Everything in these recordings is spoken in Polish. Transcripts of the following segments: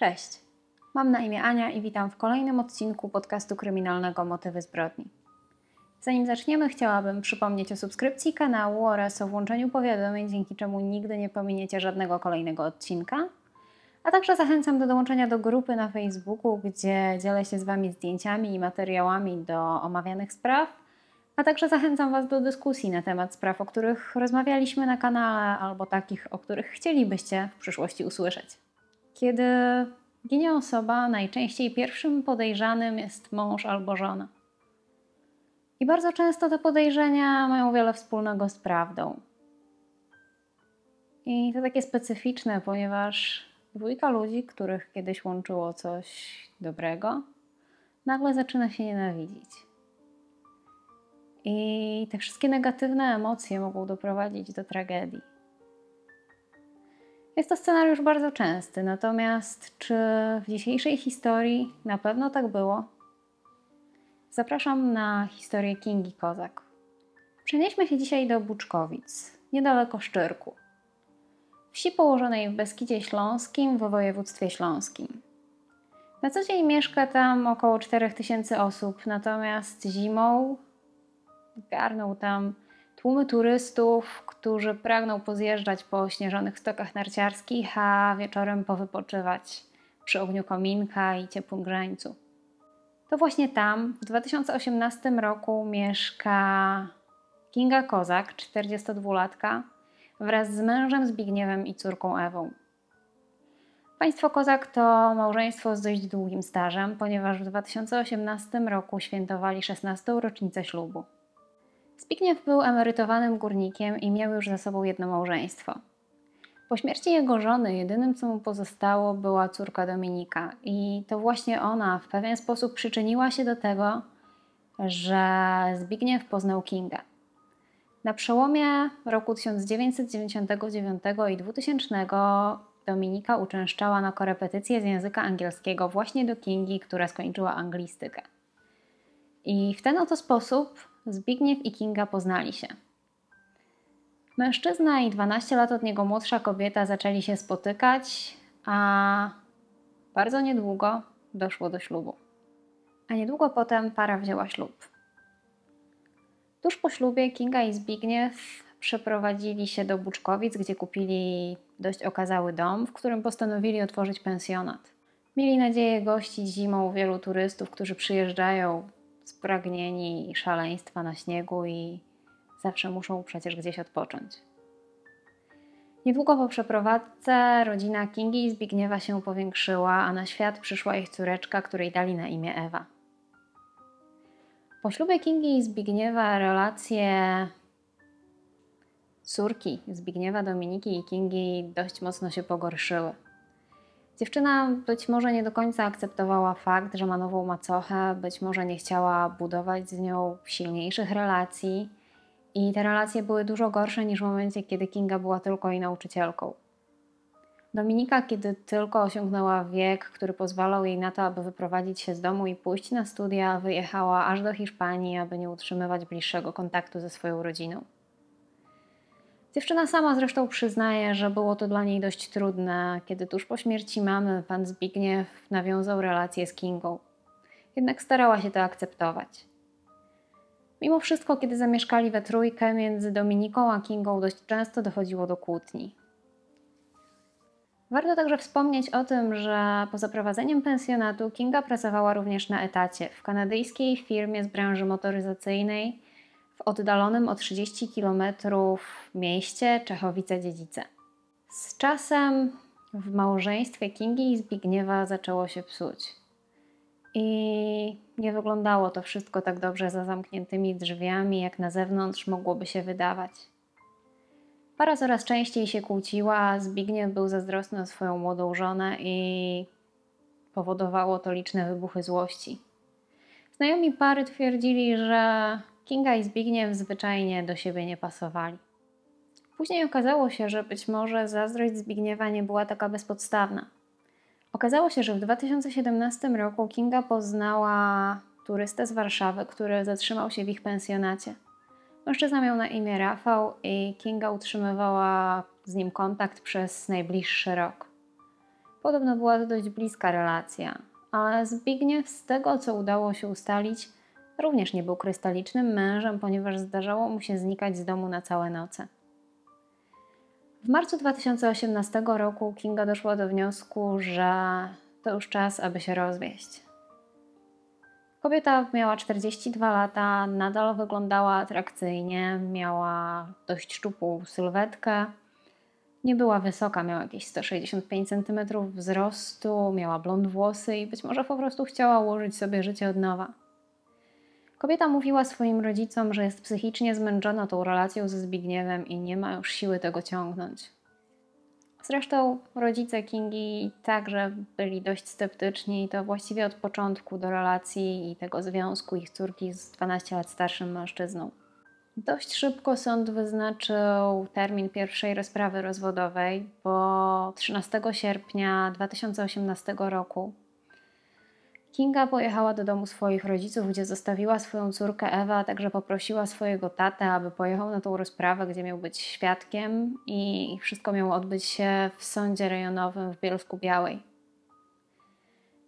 Cześć. Mam na imię Ania i witam w kolejnym odcinku podcastu kryminalnego Motywy zbrodni. Zanim zaczniemy, chciałabym przypomnieć o subskrypcji kanału oraz o włączeniu powiadomień, dzięki czemu nigdy nie pominiecie żadnego kolejnego odcinka. A także zachęcam do dołączenia do grupy na Facebooku, gdzie dzielę się z Wami zdjęciami i materiałami do omawianych spraw. A także zachęcam Was do dyskusji na temat spraw, o których rozmawialiśmy na kanale, albo takich, o których chcielibyście w przyszłości usłyszeć. Kiedy ginie osoba, najczęściej pierwszym podejrzanym jest mąż albo żona. I bardzo często te podejrzenia mają wiele wspólnego z prawdą. I to takie specyficzne, ponieważ dwójka ludzi, których kiedyś łączyło coś dobrego, nagle zaczyna się nienawidzić. I te wszystkie negatywne emocje mogą doprowadzić do tragedii. Jest to scenariusz bardzo częsty, natomiast czy w dzisiejszej historii na pewno tak było? Zapraszam na historię Kingi Kozak. Przenieśmy się dzisiaj do Buczkowic, niedaleko Szczyrku. Wsi położonej w Beskidzie Śląskim w województwie śląskim. Na co dzień mieszka tam około 4000 osób, natomiast zimą garną tam tłumy turystów, którzy pragną pozjeżdżać po śnieżonych stokach narciarskich, a wieczorem powypoczywać przy ogniu kominka i ciepłym grzańcu. To właśnie tam w 2018 roku mieszka Kinga Kozak, 42-latka, wraz z mężem Zbigniewem i córką Ewą. Państwo Kozak to małżeństwo z dość długim stażem, ponieważ w 2018 roku świętowali 16. rocznicę ślubu. Zbigniew był emerytowanym górnikiem i miał już za sobą jedno małżeństwo. Po śmierci jego żony jedynym, co mu pozostało, była córka Dominika, i to właśnie ona w pewien sposób przyczyniła się do tego, że Zbigniew poznał Kinga. Na przełomie roku 1999 i 2000 Dominika uczęszczała na korepetycje z języka angielskiego właśnie do Kingi, która skończyła anglistykę. I w ten oto sposób Zbigniew i Kinga poznali się. Mężczyzna i 12 lat od niego młodsza kobieta zaczęli się spotykać, a bardzo niedługo doszło do ślubu. A niedługo potem para wzięła ślub. Tuż po ślubie Kinga i Zbigniew przeprowadzili się do Buczkowic, gdzie kupili dość okazały dom, w którym postanowili otworzyć pensjonat. Mieli nadzieję gościć zimą wielu turystów, którzy przyjeżdżają spragnieni szaleństwa na śniegu i zawsze muszą przecież gdzieś odpocząć. Niedługo po przeprowadzce rodzina Kingi i Zbigniewa się powiększyła, a na świat przyszła ich córeczka, której dali na imię Ewa. Po ślubie Kingi i Zbigniewa relacje córki Zbigniewa, Dominiki i Kingi dość mocno się pogorszyły. Dziewczyna być może nie do końca akceptowała fakt, że ma nową macochę, być może nie chciała budować z nią silniejszych relacji i te relacje były dużo gorsze niż w momencie, kiedy Kinga była tylko jej nauczycielką. Dominika, kiedy tylko osiągnęła wiek, który pozwalał jej na to, aby wyprowadzić się z domu i pójść na studia, wyjechała aż do Hiszpanii, aby nie utrzymywać bliższego kontaktu ze swoją rodziną. Dziewczyna sama zresztą przyznaje, że było to dla niej dość trudne, kiedy tuż po śmierci mamy pan Zbigniew nawiązał relację z Kingą. Jednak starała się to akceptować. Mimo wszystko, kiedy zamieszkali we trójkę, między Dominiką a Kingą dość często dochodziło do kłótni. Warto także wspomnieć o tym, że po zaprowadzeniem pensjonatu Kinga pracowała również na etacie w kanadyjskiej firmie z branży motoryzacyjnej w oddalonym o 30 km mieście Czechowice-Dziedzice. Z czasem w małżeństwie Kingi i Zbigniewa zaczęło się psuć. I nie wyglądało to wszystko tak dobrze za zamkniętymi drzwiami, jak na zewnątrz mogłoby się wydawać. Para coraz częściej się kłóciła, Zbigniew był zazdrosny o swoją młodą żonę i powodowało to liczne wybuchy złości. Znajomi pary twierdzili, że Kinga i Zbigniew zwyczajnie do siebie nie pasowali. Później okazało się, że być może zazdrość Zbigniewa nie była taka bezpodstawna. Okazało się, że w 2017 roku Kinga poznała turystę z Warszawy, który zatrzymał się w ich pensjonacie. Mężczyzna miał na imię Rafał i Kinga utrzymywała z nim kontakt przez najbliższy rok. Podobno była to dość bliska relacja, ale Zbigniew, z tego co udało się ustalić, również nie był krystalicznym mężem, ponieważ zdarzało mu się znikać z domu na całe noce. W marcu 2018 roku Kinga doszła do wniosku, że to już czas, aby się rozwieść. Kobieta miała 42 lata, nadal wyglądała atrakcyjnie, miała dość szczupłą sylwetkę. Nie była wysoka, miała jakieś 165 cm wzrostu, miała blond włosy i być może po prostu chciała ułożyć sobie życie od nowa. Kobieta mówiła swoim rodzicom, że jest psychicznie zmęczona tą relacją ze Zbigniewem i nie ma już siły tego ciągnąć. Zresztą rodzice Kingi także byli dość sceptyczni, to właściwie od początku do relacji i tego związku ich córki z 12 lat starszym mężczyzną. Dość szybko sąd wyznaczył termin pierwszej rozprawy rozwodowej, bo 13 sierpnia 2018 roku Kinga pojechała do domu swoich rodziców, gdzie zostawiła swoją córkę Ewę, a także poprosiła swojego tatę, aby pojechał na tą rozprawę, gdzie miał być świadkiem i wszystko miało odbyć się w sądzie rejonowym w Bielsku Białej.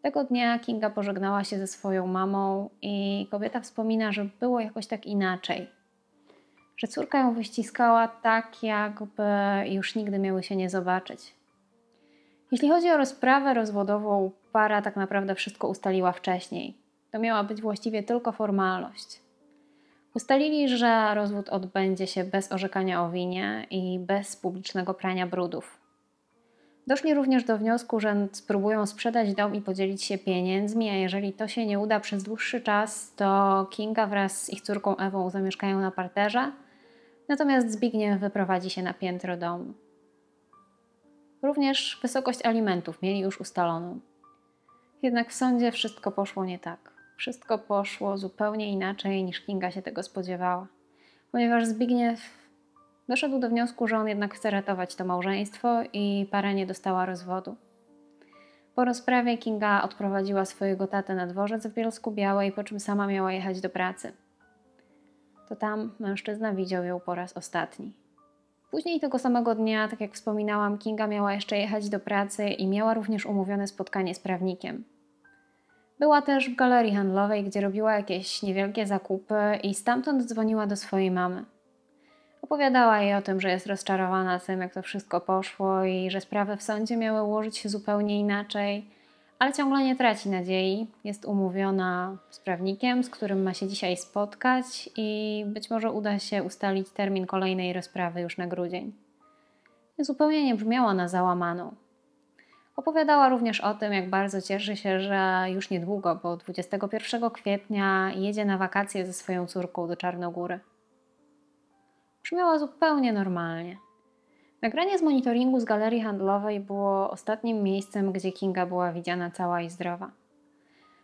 Tego dnia Kinga pożegnała się ze swoją mamą i kobieta wspomina, że było jakoś tak inaczej. Że córka ją wyściskała tak, jakby już nigdy miały się nie zobaczyć. Jeśli chodzi o rozprawę rozwodową, para tak naprawdę wszystko ustaliła wcześniej. To miała być właściwie tylko formalność. Ustalili, że rozwód odbędzie się bez orzekania o winie i bez publicznego prania brudów. Doszli również do wniosku, że spróbują sprzedać dom i podzielić się pieniędzmi, a jeżeli to się nie uda przez dłuższy czas, to Kinga wraz z ich córką Ewą zamieszkają na parterze, natomiast Zbigniew wyprowadzi się na piętro domu. Również wysokość alimentów mieli już ustaloną. Jednak w sądzie wszystko poszło nie tak. Wszystko poszło zupełnie inaczej niż Kinga się tego spodziewała, ponieważ Zbigniew doszedł do wniosku, że on jednak chce ratować to małżeństwo i para nie dostała rozwodu. Po rozprawie Kinga odprowadziła swojego tatę na dworzec w Bielsku Białej, po czym sama miała jechać do pracy. To tam mężczyzna widział ją po raz ostatni. Później tego samego dnia, tak jak wspominałam, Kinga miała jeszcze jechać do pracy i miała również umówione spotkanie z prawnikiem. Była też w galerii handlowej, gdzie robiła jakieś niewielkie zakupy i stamtąd dzwoniła do swojej mamy. Opowiadała jej o tym, że jest rozczarowana tym, jak to wszystko poszło i że sprawy w sądzie miały ułożyć się zupełnie inaczej, ale ciągle nie traci nadziei. Jest umówiona z prawnikiem, z którym ma się dzisiaj spotkać i być może uda się ustalić termin kolejnej rozprawy już na grudzień. Zupełnie nie brzmiała na załamaną. Opowiadała również o tym, jak bardzo cieszy się, że już niedługo, bo 21 kwietnia jedzie na wakacje ze swoją córką do Czarnogóry. Brzmiała zupełnie normalnie. Nagranie z monitoringu z galerii handlowej było ostatnim miejscem, gdzie Kinga była widziana cała i zdrowa.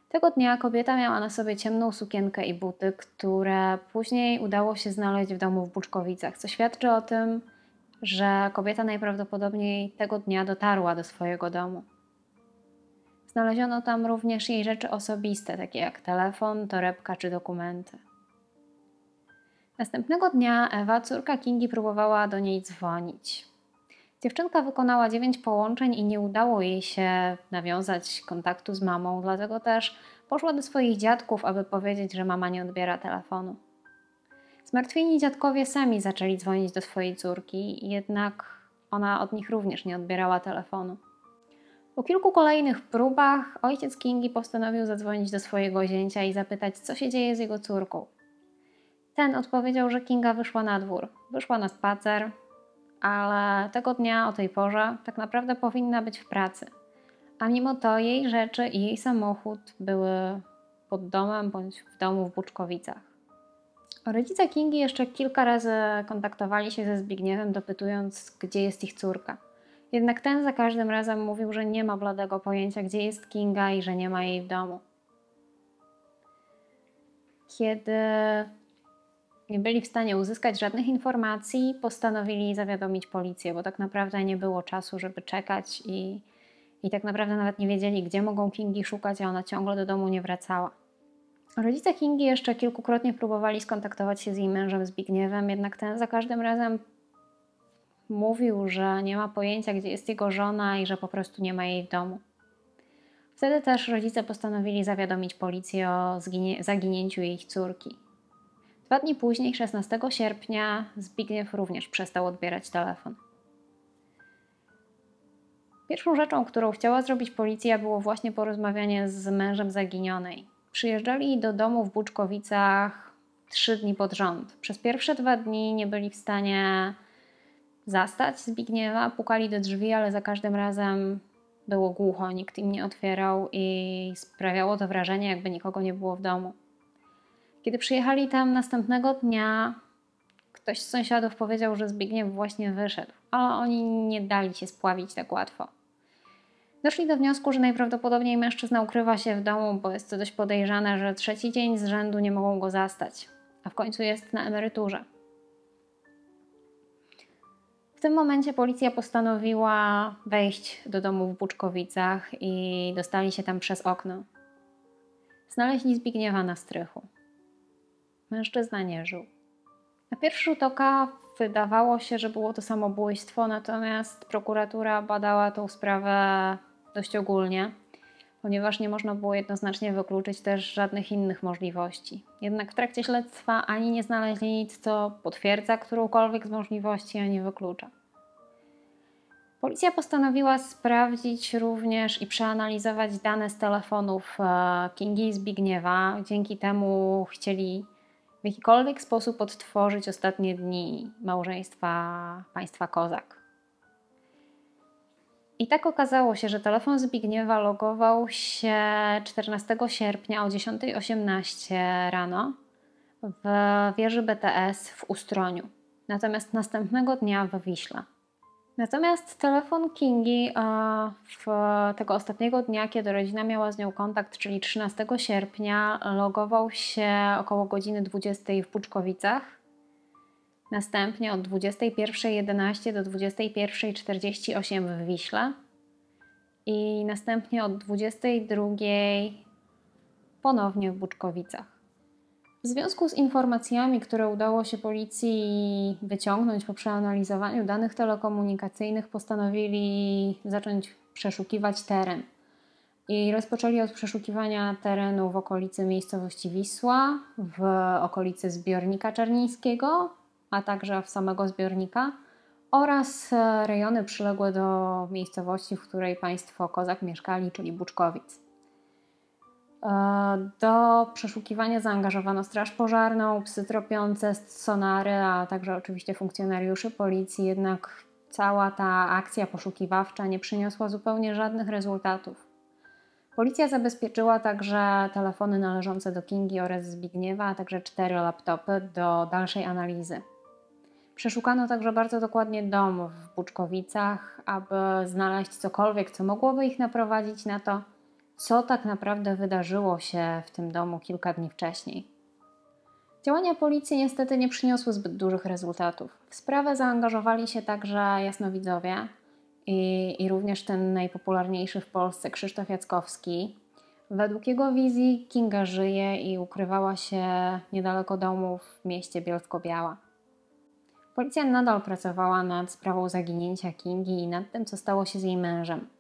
Tego dnia kobieta miała na sobie ciemną sukienkę i buty, które później udało się znaleźć w domu w Buczkowicach, co świadczy o tym, że kobieta najprawdopodobniej tego dnia dotarła do swojego domu. Znaleziono tam również jej rzeczy osobiste, takie jak telefon, torebka czy dokumenty. Następnego dnia Ewa, córka Kingi, próbowała do niej dzwonić. Dziewczynka wykonała dziewięć połączeń i nie udało jej się nawiązać kontaktu z mamą, dlatego też poszła do swoich dziadków, aby powiedzieć, że mama nie odbiera telefonu. Zmartwieni dziadkowie sami zaczęli dzwonić do swojej córki, jednak ona od nich również nie odbierała telefonu. Po kilku kolejnych próbach ojciec Kingi postanowił zadzwonić do swojego zięcia i zapytać, co się dzieje z jego córką. Ten odpowiedział, że Kinga wyszła na dwór. Wyszła na spacer, ale tego dnia o tej porze tak naprawdę powinna być w pracy. A mimo to jej rzeczy i jej samochód były pod domem bądź w domu w Buczkowicach. Rodzice Kingi jeszcze kilka razy kontaktowali się ze Zbigniewem, dopytując, gdzie jest ich córka. Jednak ten za każdym razem mówił, że nie ma bladego pojęcia, gdzie jest Kinga i że nie ma jej w domu. Kiedy nie byli w stanie uzyskać żadnych informacji, postanowili zawiadomić policję, bo tak naprawdę nie było czasu, żeby czekać i, i tak naprawdę nawet nie wiedzieli, gdzie mogą Kingi szukać, a ona ciągle do domu nie wracała. Rodzice Kingi jeszcze kilkukrotnie próbowali skontaktować się z jej mężem Zbigniewem, jednak ten za każdym razem mówił, że nie ma pojęcia, gdzie jest jego żona i że po prostu nie ma jej w domu. Wtedy też rodzice postanowili zawiadomić policję o zaginięciu ich córki. Dwa dni później, 16 sierpnia, Zbigniew również przestał odbierać telefon. Pierwszą rzeczą, którą chciała zrobić policja, było właśnie porozmawianie z mężem zaginionej. Przyjeżdżali do domu w Buczkowicach trzy dni pod rząd. Przez pierwsze dwa dni nie byli w stanie zastać Zbigniewa, pukali do drzwi, ale za każdym razem było głucho, nikt im nie otwierał i sprawiało to wrażenie, jakby nikogo nie było w domu. Kiedy przyjechali tam następnego dnia, ktoś z sąsiadów powiedział, że Zbigniew właśnie wyszedł, ale oni nie dali się spławić tak łatwo. Doszli do wniosku, że najprawdopodobniej mężczyzna ukrywa się w domu, bo jest to dość podejrzane, że trzeci dzień z rzędu nie mogą go zastać, a w końcu jest na emeryturze. W tym momencie policja postanowiła wejść do domu w Buczkowicach i dostali się tam przez okno. Znaleźli Zbigniewa na strychu. Mężczyzna nie żył. Na pierwszy rzut oka wydawało się, że było to samobójstwo, natomiast prokuratura badała tą sprawę dość ogólnie, ponieważ nie można było jednoznacznie wykluczyć też żadnych innych możliwości. Jednak w trakcie śledztwa ani nie znaleźli nic, co potwierdza którąkolwiek z możliwości, ani wyklucza. Policja postanowiła sprawdzić również i przeanalizować dane z telefonów e, Kingi i Zbigniewa. Dzięki temu chcieli w jakikolwiek sposób odtworzyć ostatnie dni małżeństwa państwa Kozak. I tak okazało się, że telefon Zbigniewa logował się 14 sierpnia o 10.18 rano w wieży BTS w Ustroniu, natomiast następnego dnia w Wiśle. Natomiast telefon Kingi w tego ostatniego dnia, kiedy rodzina miała z nią kontakt, czyli 13 sierpnia, logował się około godziny 20 w Puczkowicach. Następnie od 21.11 do 21.48 w Wiśle. I następnie od 22.00 ponownie w Buczkowicach. W związku z informacjami, które udało się policji wyciągnąć po przeanalizowaniu danych telekomunikacyjnych, postanowili zacząć przeszukiwać teren. I rozpoczęli od przeszukiwania terenu w okolicy miejscowości Wisła, w okolicy zbiornika czernińskiego, a także w samego zbiornika oraz rejony przyległe do miejscowości, w której państwo Kozak mieszkali, czyli Buczkowic. E, do przeszukiwania zaangażowano Straż Pożarną, psy tropiące, sonary, a także oczywiście funkcjonariuszy policji, jednak cała ta akcja poszukiwawcza nie przyniosła zupełnie żadnych rezultatów. Policja zabezpieczyła także telefony należące do Kingi oraz Zbigniewa, a także cztery laptopy do dalszej analizy. Przeszukano także bardzo dokładnie dom w Buczkowicach, aby znaleźć cokolwiek, co mogłoby ich naprowadzić na to, co tak naprawdę wydarzyło się w tym domu kilka dni wcześniej. Działania policji niestety nie przyniosły zbyt dużych rezultatów. W sprawę zaangażowali się także jasnowidzowie i, i również ten najpopularniejszy w Polsce Krzysztof Jackowski. Według jego wizji Kinga żyje i ukrywała się niedaleko domu w mieście Bielsko-Biała. Policja nadal pracowała nad sprawą zaginięcia Kingi i nad tym, co stało się z jej mężem.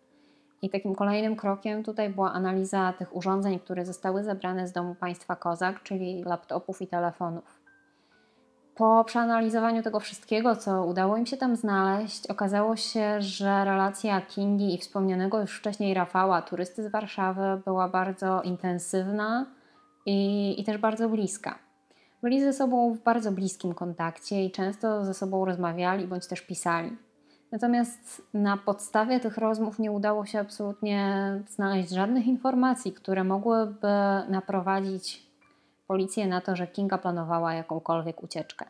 I takim kolejnym krokiem tutaj była analiza tych urządzeń, które zostały zabrane z domu państwa Kozak, czyli laptopów i telefonów. Po przeanalizowaniu tego wszystkiego, co udało im się tam znaleźć, okazało się, że relacja Kingi i wspomnianego już wcześniej Rafała, turysty z Warszawy, była bardzo intensywna i, i też bardzo bliska. Byli ze sobą w bardzo bliskim kontakcie i często ze sobą rozmawiali bądź też pisali. Natomiast na podstawie tych rozmów nie udało się absolutnie znaleźć żadnych informacji, które mogłyby naprowadzić policję na to, że Kinga planowała jakąkolwiek ucieczkę.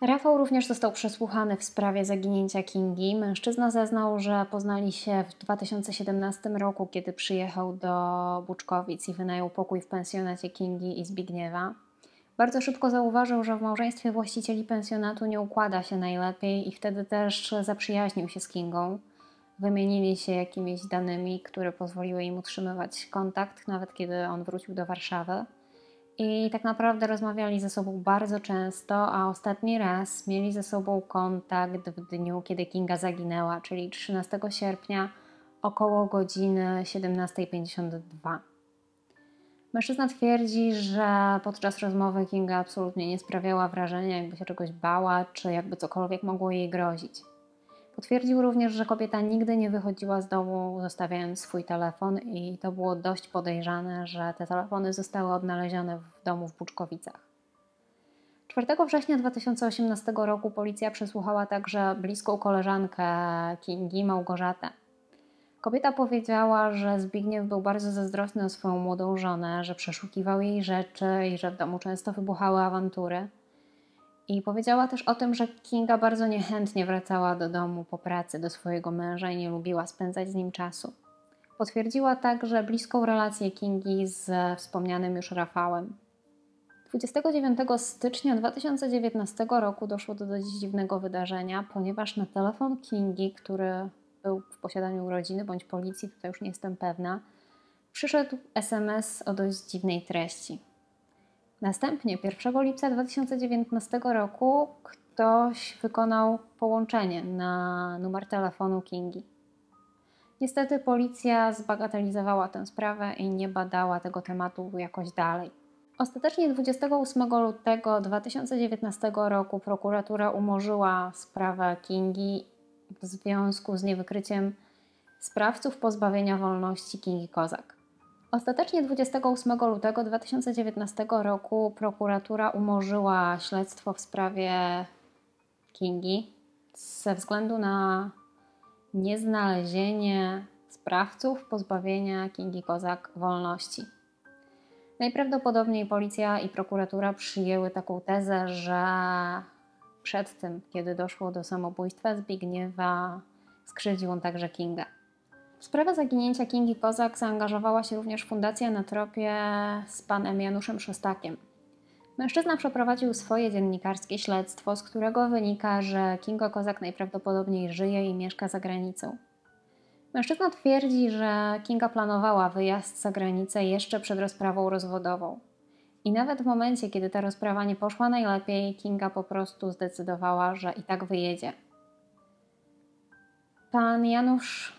Rafał również został przesłuchany w sprawie zaginięcia Kingi. Mężczyzna zeznał, że poznali się w 2017 roku, kiedy przyjechał do Buczkowic i wynajął pokój w pensjonacie Kingi i Zbigniewa. Bardzo szybko zauważył, że w małżeństwie właścicieli pensjonatu nie układa się najlepiej i wtedy też zaprzyjaźnił się z Kingą. Wymienili się jakimiś danymi, które pozwoliły im utrzymywać kontakt, nawet kiedy on wrócił do Warszawy. I tak naprawdę rozmawiali ze sobą bardzo często, a ostatni raz mieli ze sobą kontakt w dniu, kiedy Kinga zaginęła, czyli 13 sierpnia około godziny 17.52. Mężczyzna twierdzi, że podczas rozmowy Kinga absolutnie nie sprawiała wrażenia, jakby się czegoś bała, czy jakby cokolwiek mogło jej grozić. Potwierdził również, że kobieta nigdy nie wychodziła z domu, zostawiając swój telefon, i to było dość podejrzane, że te telefony zostały odnalezione w domu w Buczkowicach. 4 września 2018 roku policja przesłuchała także bliską koleżankę Kingi, Małgorzatę. Kobieta powiedziała, że Zbigniew był bardzo zazdrosny o swoją młodą żonę, że przeszukiwał jej rzeczy i że w domu często wybuchały awantury. I powiedziała też o tym, że Kinga bardzo niechętnie wracała do domu po pracy do swojego męża i nie lubiła spędzać z nim czasu. Potwierdziła także bliską relację Kingi z wspomnianym już Rafałem. 29 stycznia 2019 roku doszło do dość dziwnego wydarzenia, ponieważ na telefon Kingi, który był w posiadaniu rodziny bądź policji, tutaj już nie jestem pewna, przyszedł SMS o dość dziwnej treści. Następnie 1 lipca 2019 roku ktoś wykonał połączenie na numer telefonu Kingi. Niestety policja zbagatelizowała tę sprawę i nie badała tego tematu jakoś dalej. Ostatecznie 28 lutego 2019 roku prokuratura umorzyła sprawę Kingi w związku z niewykryciem sprawców pozbawienia wolności Kingi Kozak. Ostatecznie 28 lutego 2019 roku prokuratura umorzyła śledztwo w sprawie Kingi ze względu na nieznalezienie sprawców pozbawienia Kingi Kozak wolności. Najprawdopodobniej policja i prokuratura przyjęły taką tezę, że przed tym, kiedy doszło do samobójstwa Zbigniewa, skrzywdził on także Kinga. W sprawę zaginięcia Kingi Kozak zaangażowała się również Fundacja na tropie z panem Januszem Szostakiem. Mężczyzna przeprowadził swoje dziennikarskie śledztwo, z którego wynika, że Kinga Kozak najprawdopodobniej żyje i mieszka za granicą. Mężczyzna twierdzi, że Kinga planowała wyjazd za granicę jeszcze przed rozprawą rozwodową. I nawet w momencie, kiedy ta rozprawa nie poszła najlepiej, Kinga po prostu zdecydowała, że i tak wyjedzie. Pan Janusz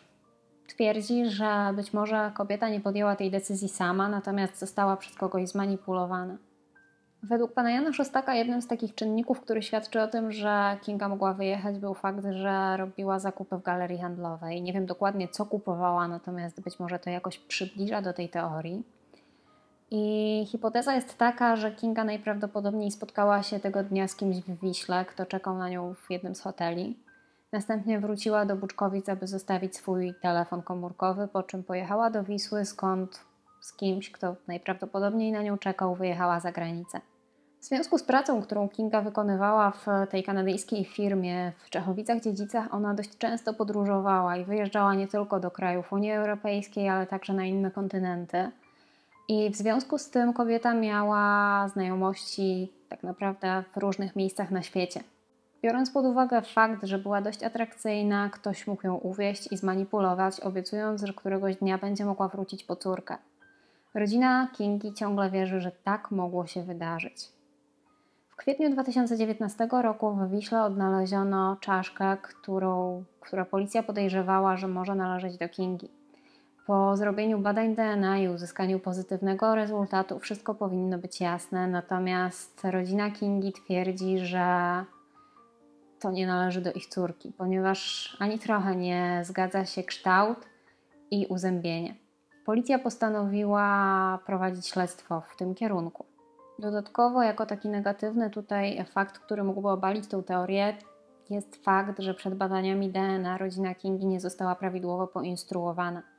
twierdzi, że być może kobieta nie podjęła tej decyzji sama, natomiast została przez kogoś zmanipulowana. Według pana Jana Szostaka jednym z takich czynników, który świadczy o tym, że Kinga mogła wyjechać, był fakt, że robiła zakupy w galerii handlowej. Nie wiem dokładnie, co kupowała, natomiast być może to jakoś przybliża do tej teorii. I hipoteza jest taka, że Kinga najprawdopodobniej spotkała się tego dnia z kimś w Wiśle, kto czekał na nią w jednym z hoteli. Następnie wróciła do Buczkowic, aby zostawić swój telefon komórkowy, po czym pojechała do Wisły, skąd z kimś, kto najprawdopodobniej na nią czekał, wyjechała za granicę. W związku z pracą, którą Kinga wykonywała w tej kanadyjskiej firmie w Czechowicach-Dziedzicach, ona dość często podróżowała i wyjeżdżała nie tylko do krajów Unii Europejskiej, ale także na inne kontynenty. I w związku z tym kobieta miała znajomości tak naprawdę w różnych miejscach na świecie. Biorąc pod uwagę fakt, że była dość atrakcyjna, ktoś mógł ją uwieść i zmanipulować, obiecując, że któregoś dnia będzie mogła wrócić po córkę. Rodzina Kingi ciągle wierzy, że tak mogło się wydarzyć. W kwietniu 2019 roku w Wiśle odnaleziono czaszkę, którą, która policja podejrzewała, że może należeć do Kingi. Po zrobieniu badań DNA i uzyskaniu pozytywnego rezultatu wszystko powinno być jasne, natomiast rodzina Kingi twierdzi, że to nie należy do ich córki, ponieważ ani trochę nie zgadza się kształt i uzębienie. Policja postanowiła prowadzić śledztwo w tym kierunku. Dodatkowo, jako taki negatywny tutaj fakt, który mógłby obalić tę teorię, jest fakt, że przed badaniami DNA rodzina Kingi nie została prawidłowo poinstruowana.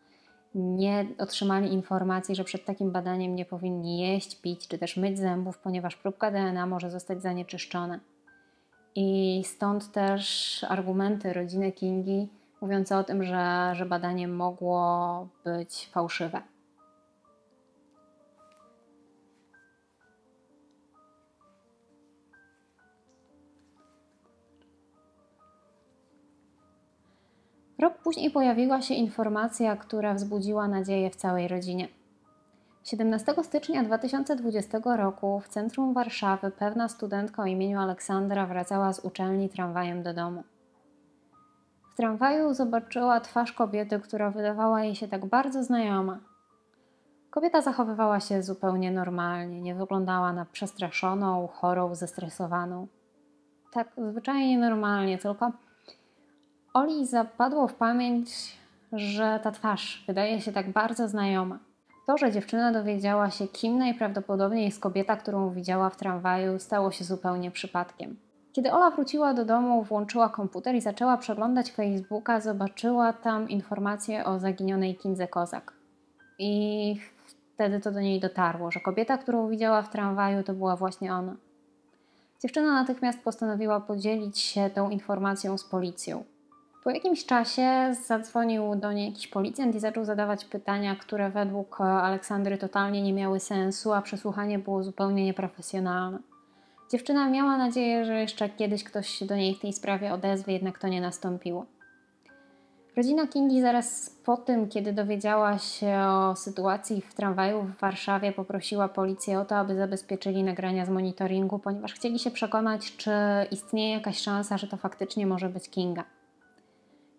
Nie otrzymali informacji, że przed takim badaniem nie powinni jeść, pić czy też myć zębów, ponieważ próbka DNA może zostać zanieczyszczona. I stąd też argumenty rodziny Kingi mówiące o tym, że, że badanie mogło być fałszywe. Rok później pojawiła się informacja, która wzbudziła nadzieję w całej rodzinie. 17 stycznia 2020 roku w centrum Warszawy pewna studentka o imieniu Aleksandra wracała z uczelni tramwajem do domu. W tramwaju zobaczyła twarz kobiety, która wydawała jej się tak bardzo znajoma. Kobieta zachowywała się zupełnie normalnie, nie wyglądała na przestraszoną, chorą, zestresowaną. Tak zwyczajnie normalnie, tylko Oli zapadło w pamięć, że ta twarz wydaje się tak bardzo znajoma. To, że dziewczyna dowiedziała się, kim najprawdopodobniej jest kobieta, którą widziała w tramwaju, stało się zupełnie przypadkiem. Kiedy Ola wróciła do domu, włączyła komputer i zaczęła przeglądać Facebooka, zobaczyła tam informację o zaginionej Kindze Kozak. I wtedy to do niej dotarło, że kobieta, którą widziała w tramwaju, to była właśnie ona. Dziewczyna natychmiast postanowiła podzielić się tą informacją z policją. Po jakimś czasie zadzwonił do niej jakiś policjant i zaczął zadawać pytania, które według Aleksandry totalnie nie miały sensu, a przesłuchanie było zupełnie nieprofesjonalne. Dziewczyna miała nadzieję, że jeszcze kiedyś ktoś się do niej w tej sprawie odezwie, jednak to nie nastąpiło. Rodzina Kingi zaraz po tym, kiedy dowiedziała się o sytuacji w tramwaju w Warszawie, poprosiła policję o to, aby zabezpieczyli nagrania z monitoringu, ponieważ chcieli się przekonać, czy istnieje jakaś szansa, że to faktycznie może być Kinga.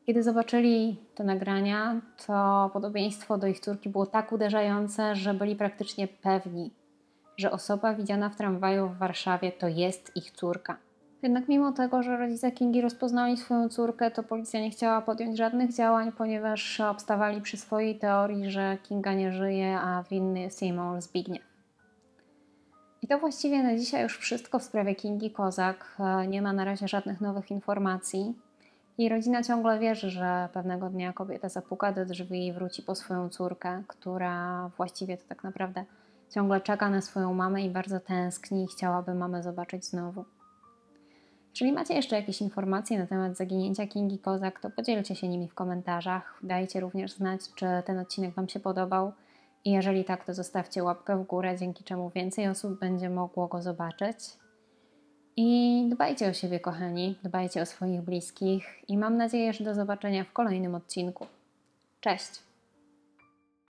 Kiedy zobaczyli te nagrania, to podobieństwo do ich córki było tak uderzające, że byli praktycznie pewni, że osoba widziana w tramwaju w Warszawie to jest ich córka. Jednak mimo tego, że rodzice Kingi rozpoznali swoją córkę, to policja nie chciała podjąć żadnych działań, ponieważ obstawali przy swojej teorii, że Kinga nie żyje, a winny jest jej mąż Zbigniew. I to właściwie na dzisiaj już wszystko w sprawie Kingi Kozak. Nie ma na razie żadnych nowych informacji. Jej rodzina ciągle wierzy, że pewnego dnia kobieta zapuka do drzwi i wróci po swoją córkę, która właściwie to tak naprawdę ciągle czeka na swoją mamę i bardzo tęskni i chciałaby mamę zobaczyć znowu. Jeżeli macie jeszcze jakieś informacje na temat zaginięcia Kingi Kozak, to podzielcie się nimi w komentarzach. Dajcie również znać, czy ten odcinek Wam się podobał. I jeżeli tak, to zostawcie łapkę w górę, dzięki czemu więcej osób będzie mogło go zobaczyć. I dbajcie o siebie, kochani, dbajcie o swoich bliskich i mam nadzieję, że do zobaczenia w kolejnym odcinku. Cześć!